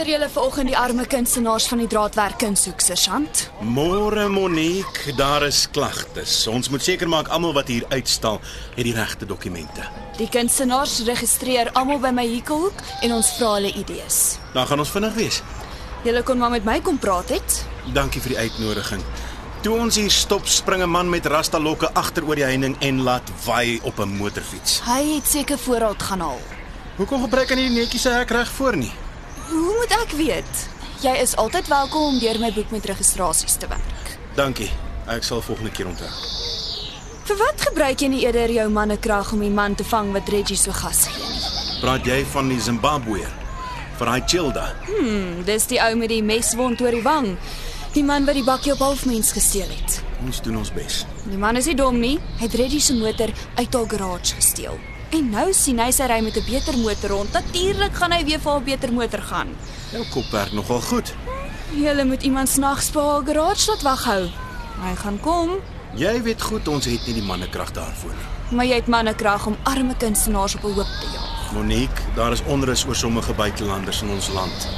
Tuister julle vanoggend die arme kunstenaars van die draadwerk insoek, sergeant? Môre Monique, daar is klagtes. Ons moet seker maak almal wat hier uitstal het die regte dokumente. Die kunstenaars registreer almal by my hekelhoek en ons vra hulle idees. Dan gaan ons vinnig wees. Julle kon maar met my kom praat het. Dankie vir die uitnodiging. Toe ons hier stop, spring 'n man met rastalokke agter oor die heining en laat waai op 'n motorfiets. Hy het seker voorraad gaan haal. Hoekom gebruik hy nie die netjies se hek reg voor nie? Hoe moet ek weet? Jy is altyd welkom om deur my boek met registrasies te werk. Dankie. Ek sal volgende keer onthou. Vir wat gebruik jy nie eerder jou mannekrag om die man te vang wat Reggie so gas gee nie? Praat jy van die Zimbabweër? Vir hy Childa. Hm, dis die ou met die meswond oor die wang. Die man wat die bakkie op halfmens gesteel het. Ons doen ons bes. Die man is nie dom nie. Hy het Reggie se motor uit haar garage gesteel. En nou sien hy sy ry met 'n beter motor rond. Natuurlik gaan hy weer vir 'n beter motor gaan. Jou kop werk nogal goed. Julle moet iemand snags by haar garage laat waghou. Hy gaan kom, Jy weet goed ons het nie die mannekrag daarvoor nie. maar jy het mannekrag om arme kunstenaars op 'n hoop te jaag. Monique, daar is onrus oor sommige buitelanders in ons land.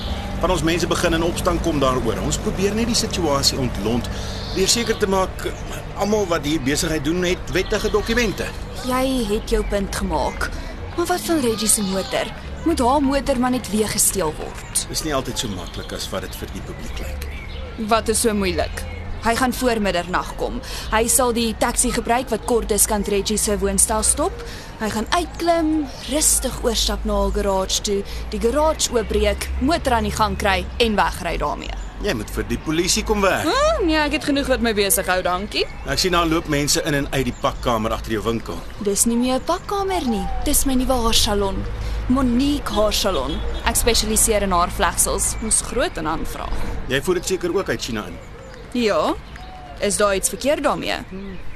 Van ons mense begin in opstand kom daaroor. Ons probeer net die situasie ontlont deur seker te maak almal wat hier besigheid doen het wettige dokumente. Jy het jou punt gemaak. Maar wat van Reggie se motor? Moet haar motor maar net weer gesteel word. Dis nie altyd so maklik as wat dit vir die publiek lyk nie. Wat is so moeilik? Hy gaan voor middernag kom. Hy sal die taxi gebruik wat kort diskant Reggie se woonstel stop. Hy gaan uitklim, rustig oorstap na haar garage toe, die garage oopbreek, motor aan die gang kry en wegry daarmee. Jy moet vir die polisie kom werk. Hm, nee, ek het genoeg wat my besig hou, dankie. Ek sien daar loop mense in en uit die pakkamer agter jou winkel. Dis nie meer 'n pakkamer nie. Dis my nuwe haarsalon. Monique Haarsalon. Ek spesialiseer in haarvlegsels. Moes groot in aanvraag. Jy voer dit seker ook uit China in. Ja. Is daar iets verkeerd daarmee?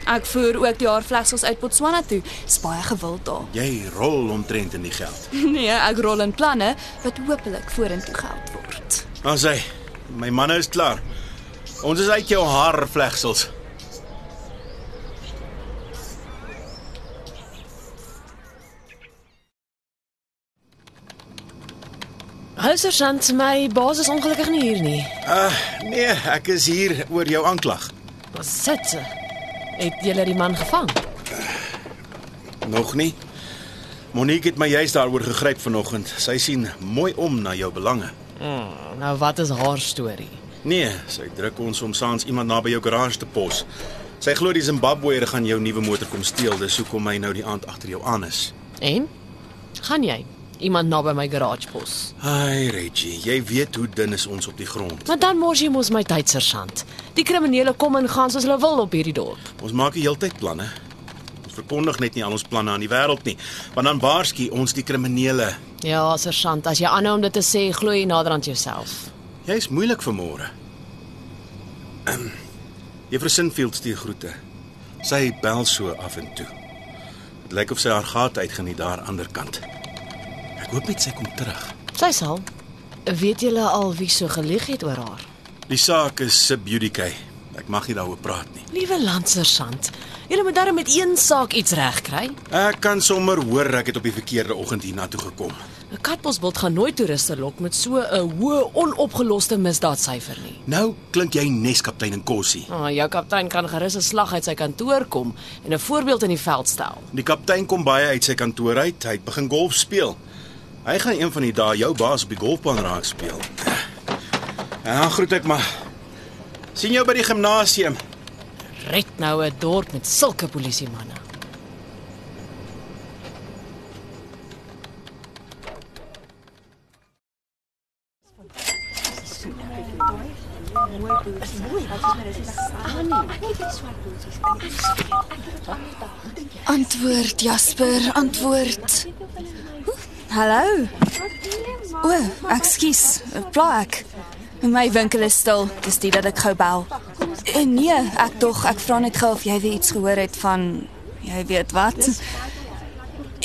Ek voer ook die haarvlegsels uit Botswana toe. Is baie gewild daar. Jy rol omtrent in die geld. Nee, ek rol in planne wat hopelik vorentoe gehou word. Dan sê my manne is klaar. Ons is uit jou haarvlegsels. Hallo sergeant, my baas is ongelukkig nie hier nie. Uh nee, ek is hier oor jou aanklag. Wat sit ze? Het julle die man gevang? Nog nie. Monique het my juist daaroor gegryp vanoggend. Sy sien mooi om na jou belange. Hmm, nou wat is haar storie? Nee, sy druk ons om saans iemand naby jou garage te pos. Sy glo die Zimbabweër gaan jou nuwe motor kom steel, dis hoekom hy nou die aand agter jou aan is. En gaan jy iemand naby my garage pos? Ai Reggie, jy weet hoe dun is ons op die grond. Maar dan mors jy mos my tyd sergeant. Die kriminele kom en gaan soos hulle wil op hierdie dorp. Ons maak die heeltyd planne. Ons verkondig net nie al ons planne aan die wêreld nie, want dan waarsku ons die kriminele. Ja, sergeant, as jy aanhou om dit te sê, glo jy nader aan jouself. Jy's moeilik vir môre. Um, Juffrou Sinfield stuur groete. Sy bel so af en toe. Dit lyk of sy haar gat uitgeniet daar aan die ander kant. Ek hoop net sy kom terug. Sy sal. Weet julle al wie so gelieg het oor haar? Die saak is sub judice. Ek mag nie daaroor praat nie. Liewe landsersant, julle moet darm met een saak iets regkry. Ek kan sommer hoor ek het op die verkeerde oggend hiernatoe gekom. 'n Katbosbult gaan nooit toeriste lok met so 'n hoë onopgeloste misdaadsyfer nie. Nou klink jy neskaptein in Kossie. Ah, jou kaptein kan gerus 'n slag uit sy kantoor kom en 'n voorbeeld in die veld stel. Die kaptein kom baie uit sy kantoor uit. Hy het begin golf speel. Hy gaan een van die dae jou baas op die golfbaan raak speel. Ja, groet ek maar. Sien jou by die gimnasium. Red nou 'n dorp met sulke polisiemanne. Antwoord Jasper, antwoord. Hallo. O, ekskuus. Pla ek. My winkel is stil, dis dit dat ek gou bel. Eh, Nee, ek tog, ek vra net gou of jy weer iets gehoor het van jy weet wat.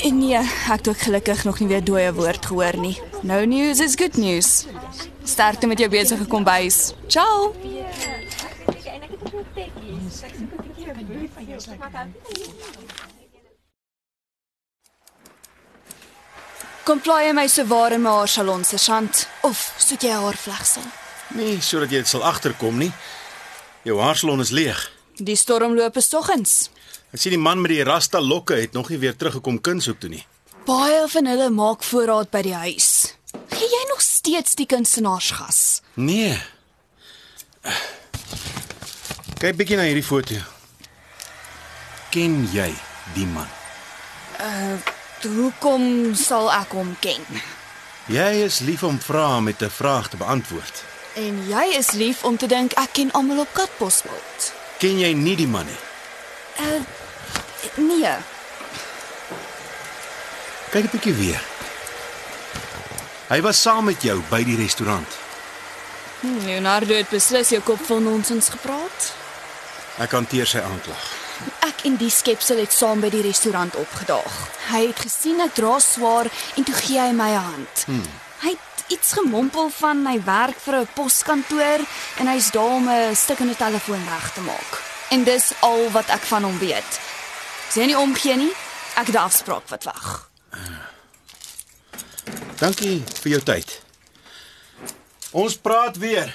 Eh, Nee, ek het ook gelukkig nog nie weer dooie woord gehoor nie. No news is good news. Sterkte met jou besige kombuis. Ciao. Kom plaai my so waar in my haarsalon se sant of soek jy haarvlegsel? Nie sodat jy dit sal agterkom nie. Jou haarsalon is leeg. Die storm loop is soggens. Ek sien die man met die rasta lokke het nog nie weer teruggekom kunshoek toe nie. Baie van hulle maak voorraad by die huis. Gee jy nog steeds die kunstenaarsgas? Nee. Kyk bietjie na hierdie foto. Ken jy die man? Hoekom sal ek hom ken? Jy is lief om vrae met 'n vraag te beantwoord. En jy is lief om te dink ek ken almal op Katbosveld. Ken jy nie die man nie? Uh nee. Kyk 'n bietjie weer. Hy was saam met jou by die restaurant. Hm, Leonardo het beslis jou kop vol nonsens gepraat. Ek hanteer sy aanklag. Ek en die skepsel het saam by die restaurant opgedaag. Hy het gesien ek dra swaar en toe gee hy my 'n hand. Hmm. Iets gemompel van hy werk vir 'n poskantoor en hy's daar om 'n stukkende telefoon reg te maak. En dis al wat ek van hom weet. Jy nie omgee nie, ek het 'n afspraak wat wag. Dankie vir jou tyd. Ons praat weer.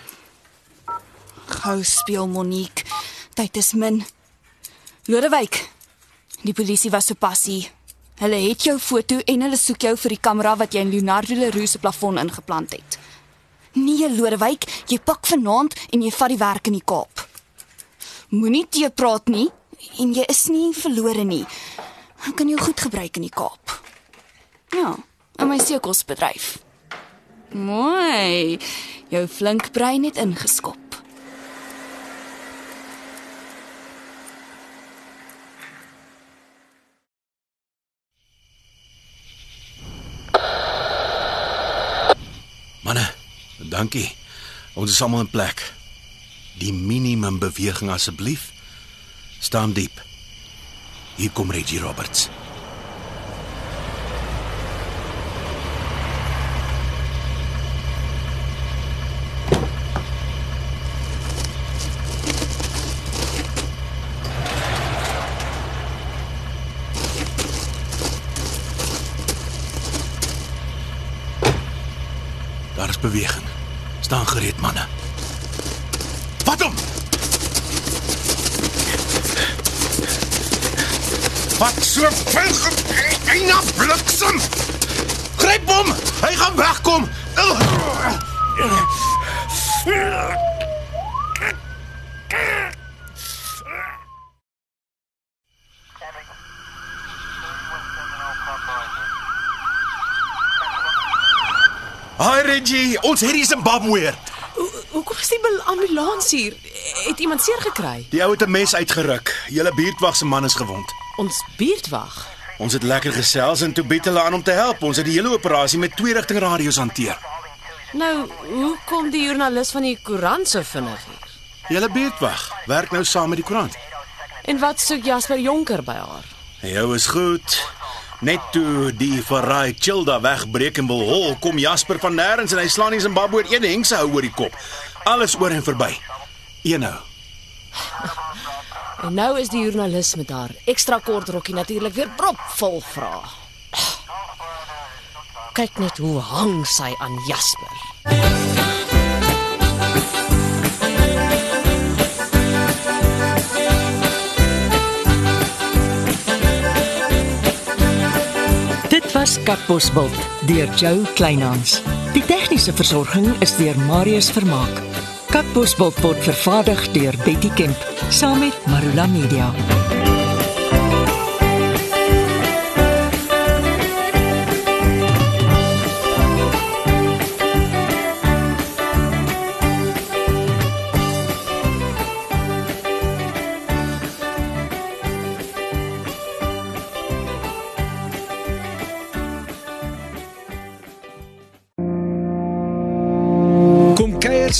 Gou speel Monique. Tyd is min. Lodewyk. Die polisie was sopas hier. Hulle het jou foto en hulle soek jou vir die kamera wat jy in Leonardo Leroux se plafon ingeplant het. Nee, Lodewyk, jy pak vanaand en jy vat die werk in die Kaap. Moenie te praat nie en jy is nie verlore nie. Ek kan jou goed gebruik in die Kaap. Ja, in my seekosbedryf. Mooi. Jou flink brein het ingeskop. Manne, dankie. Ons is almal in plek. Die minimum beweging asseblief. Staan diep. Hier kom Reggie Roberts. Daar is beweging. Staan gereed, manne. Vat hom. Wat so vinnig eina bliksem. Gryp hom. Hy gaan wegkom. Hi Reggie, ons het die Zimbabweër. Hoe- Hoekom is die ambulans hier? Het iemand seer gekry? Die ou het 'n mes uitgeruk. Julle buurtwag se man is gewond. Ons buurtwag. Ons het lekker gesels en toe bied hulle aan om te help. Ons het die hele operasie met twee rigting radio's hanteer. Nou, hoe kom die joernalis van die koerant so vinnig hier? Julle buurtwag werk nou saam met die koerant. En wat soek Jasper Jonker by haar? Jou is goed. Net toe die verraai Childa wegbreek en wil hol, kom Jasper van nêrens en hy slaan die Zimbabwe een hengse hou oor die kop. Alles oor en verby. Een nou. En nou is die joernalis met haar ekstra kort rokkie natuurlik weer propvol vrae. Kyk net hoe hang sy aan Jasper. Was Katbosveld deur Jo Kleinhans. Die tegniese versorging is deur Marius Vermaak. Katbosveld word vervaardig deur Betty Kemp saam met Marula Media.